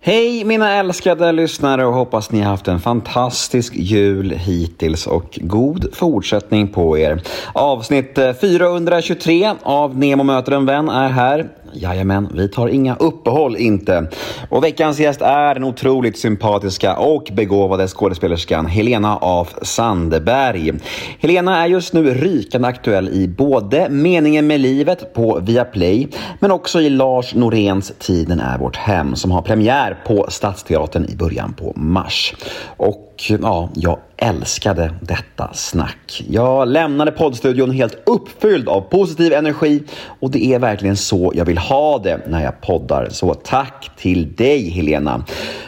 Hej mina älskade lyssnare och hoppas ni har haft en fantastisk jul hittills och god fortsättning på er. Avsnitt eh, 423 av Nemo möter en vän är här. Jajamän, vi tar inga uppehåll inte. Och veckans gäst är den otroligt sympatiska och begåvade skådespelerskan Helena af Sandberg. Helena är just nu rykande aktuell i både Meningen med livet på Viaplay men också i Lars Noréns Tiden är vårt hem som har premiär på Stadsteatern i början på mars. Och ja, jag älskade detta snack. Jag lämnade poddstudion helt uppfylld av positiv energi och det är verkligen så jag vill ha det när jag poddar. Så tack till dig Helena.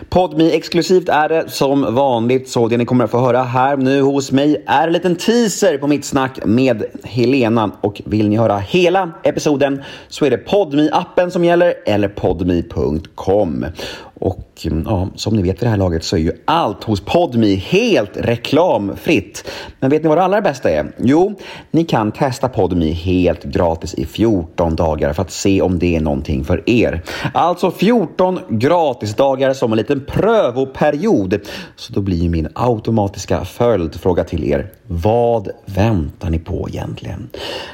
Podmi exklusivt är det som vanligt så det ni kommer att få höra här nu hos mig är en liten teaser på mitt snack med Helena och vill ni höra hela episoden så är det podmi appen som gäller eller podmi.com. Och mm, ja, som ni vet vid det här laget så är ju allt hos Podmi helt reklamfritt. Men vet ni vad det allra bästa är? Jo, ni kan testa Podmi helt gratis i 14 dagar för att se om det är någonting för er. Alltså 14 gratisdagar som en liten prövoperiod. Så då blir min automatiska följdfråga till er. Vad väntar ni på egentligen?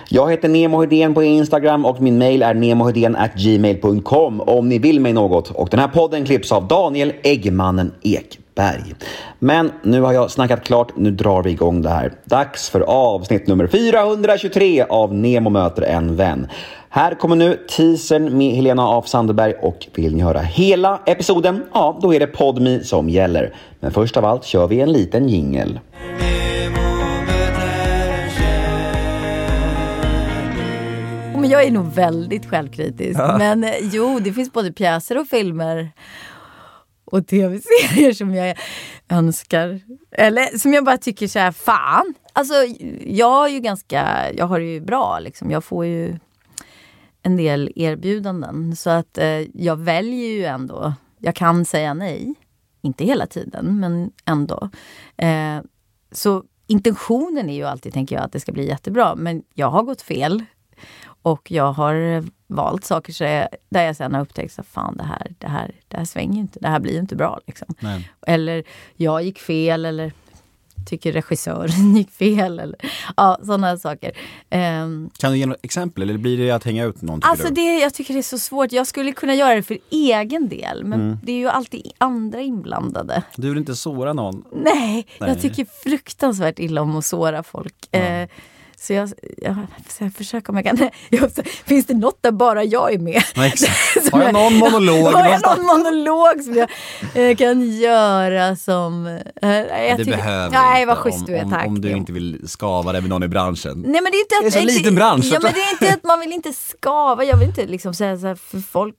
Jag heter Nemo Hedén på Instagram och min mail är gmail.com om ni vill mig något. Och den här podden tips av Daniel Eggmannen Ekberg. Men nu har jag snackat klart, nu drar vi igång det här. Dags för avsnitt nummer 423 av Nemo möter en vän. Här kommer nu teasern med Helena af Sandberg och vill ni höra hela episoden, ja då är det Podmi som gäller. Men först av allt kör vi en liten jingel. Men jag är nog väldigt självkritisk. Ja. Men eh, jo, det finns både pjäser och filmer och tv-serier som jag önskar. Eller som jag bara tycker så här, fan. Alltså jag är ju ganska, jag har det ju bra liksom. Jag får ju en del erbjudanden. Så att eh, jag väljer ju ändå, jag kan säga nej. Inte hela tiden, men ändå. Eh, så intentionen är ju alltid, tänker jag, att det ska bli jättebra. Men jag har gått fel. Och jag har valt saker så jag, där jag sen har upptäckt att fan det här, det här, det här svänger inte. Det här blir inte bra. Liksom. Eller jag gick fel eller tycker regissören gick fel. Eller, ja, sådana saker. Um, kan du ge något exempel eller blir det att hänga ut någon? Alltså det, jag tycker det är så svårt. Jag skulle kunna göra det för egen del men mm. det är ju alltid andra inblandade. Du vill inte såra någon? Nej, Nej. jag tycker fruktansvärt illa om att såra folk. Ja. Uh, så jag, jag, jag försöker om jag kan... Jag, finns det något där bara jag är med? Ja, har jag någon monolog? Har jag någon monolog som jag eh, kan göra som... Eh, det tycker, behöver Nej, vad schysst du är, tack. Om, om du inte vill skava dig med någon i branschen. Nej, men det är, inte att, det är så liten bransch. Ja, men det är inte att man vill inte skava. Jag vill inte liksom säga så här, för folk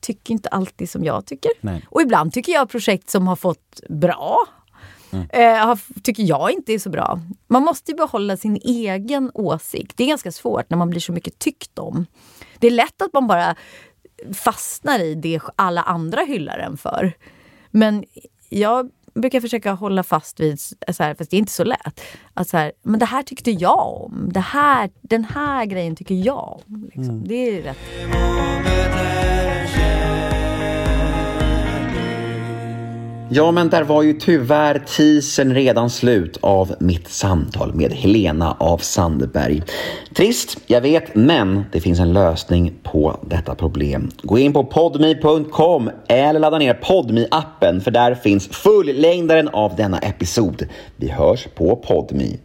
tycker inte alltid som jag tycker. Nej. Och ibland tycker jag projekt som har fått bra Mm. Eh, tycker jag inte är så bra. Man måste behålla sin egen åsikt. Det är ganska svårt när man blir så mycket tyckt om. Det är lätt att man bara fastnar i det alla andra hyllar en för. Men jag brukar försöka hålla fast vid, så här, fast det är inte så lätt, att så här, men det här tyckte jag om. Det här, den här grejen tycker jag om. Liksom. Mm. Det är rätt. Ja, men där var ju tyvärr teasern redan slut av mitt samtal med Helena av Sandberg. Trist, jag vet, men det finns en lösning på detta problem. Gå in på podme.com eller ladda ner podmi appen för där finns fullängdaren av denna episod. Vi hörs på podme.